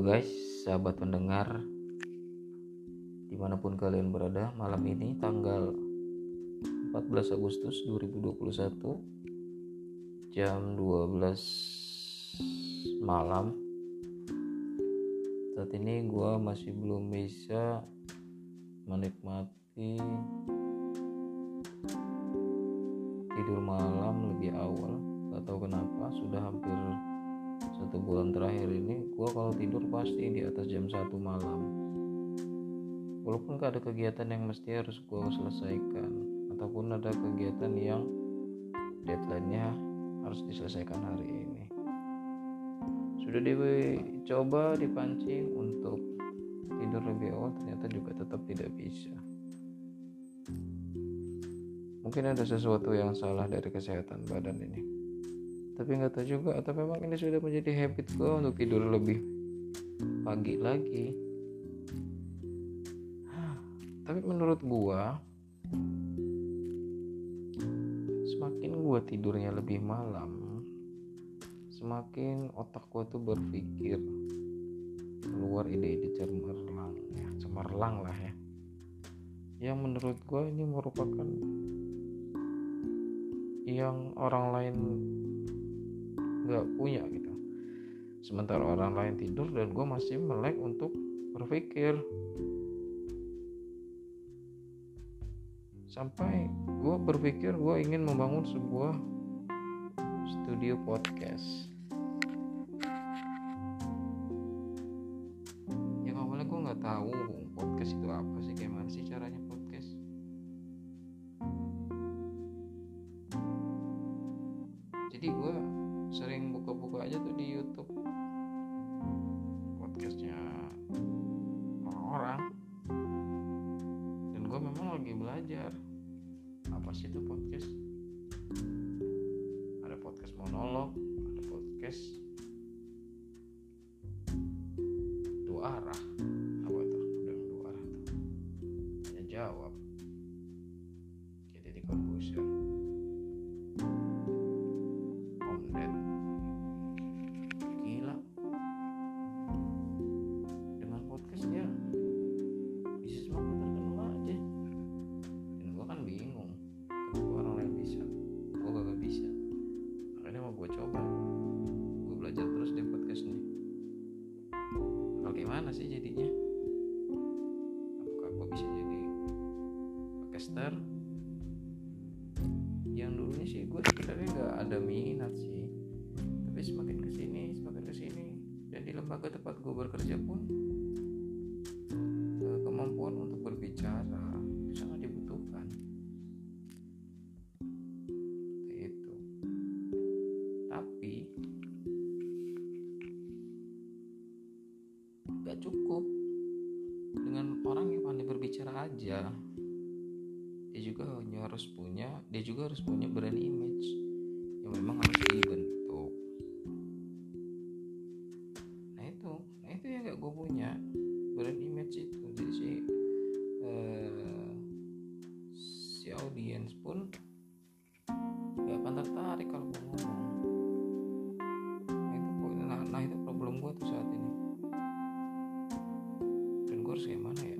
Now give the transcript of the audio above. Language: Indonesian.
guys, sahabat pendengar Di mana pun kalian berada malam ini tanggal 14 Agustus 2021 Jam 12 malam. Saat ini gue masih belum bisa menikmati tidur malam lebih awal. Gak tahu kenapa sudah hampir satu bulan terakhir ini gue kalau tidur pasti di atas jam satu malam. Walaupun gak ada kegiatan yang mesti harus gue selesaikan ataupun ada kegiatan yang deadline-nya harus diselesaikan hari ini. Sudah dicoba dipancing untuk tidur lebih awal ternyata juga tetap tidak bisa. Mungkin ada sesuatu yang salah dari kesehatan badan ini tapi nggak tahu juga atau memang ini sudah menjadi habit gue untuk tidur lebih pagi lagi. Tapi menurut gue semakin gue tidurnya lebih malam semakin otak gue tuh berpikir keluar ide-ide cemerlang ya cemerlang lah ya. Yang menurut gue ini merupakan yang orang lain nggak punya gitu. Sementara orang lain tidur dan gue masih melek untuk berpikir. Sampai gue berpikir gue ingin membangun sebuah studio podcast. Yang awalnya gue nggak tahu podcast itu apa sih gimana sih caranya podcast? Jadi gue sering buka-buka aja tuh di YouTube. Podcastnya orang-orang. Dan gue memang lagi belajar. Apa sih itu podcast? Ada podcast monolog ada podcast dua arah. Apa itu? Udah dua arah tuh. Hanya jawab. Jadi di komputer gimana sih jadinya? Apakah gue bisa jadi podcaster? Yang dulunya sih gue sebenarnya nggak ada minat sih. Tapi semakin ke sini semakin ke sini dan di lembaga tempat gue bekerja pun gak cukup. Dengan orang yang pandai berbicara aja dia juga harus punya dia juga harus punya brand image yang memang harus dibentuk. Nah itu. Nah itu yang gak gue punya. Brand image itu. Jadi si uh, si audiens pun gak akan tertarik kalau gue ngomong. Nah itu, nah, nah itu problem gue tuh saat ini terus harus gimana ya?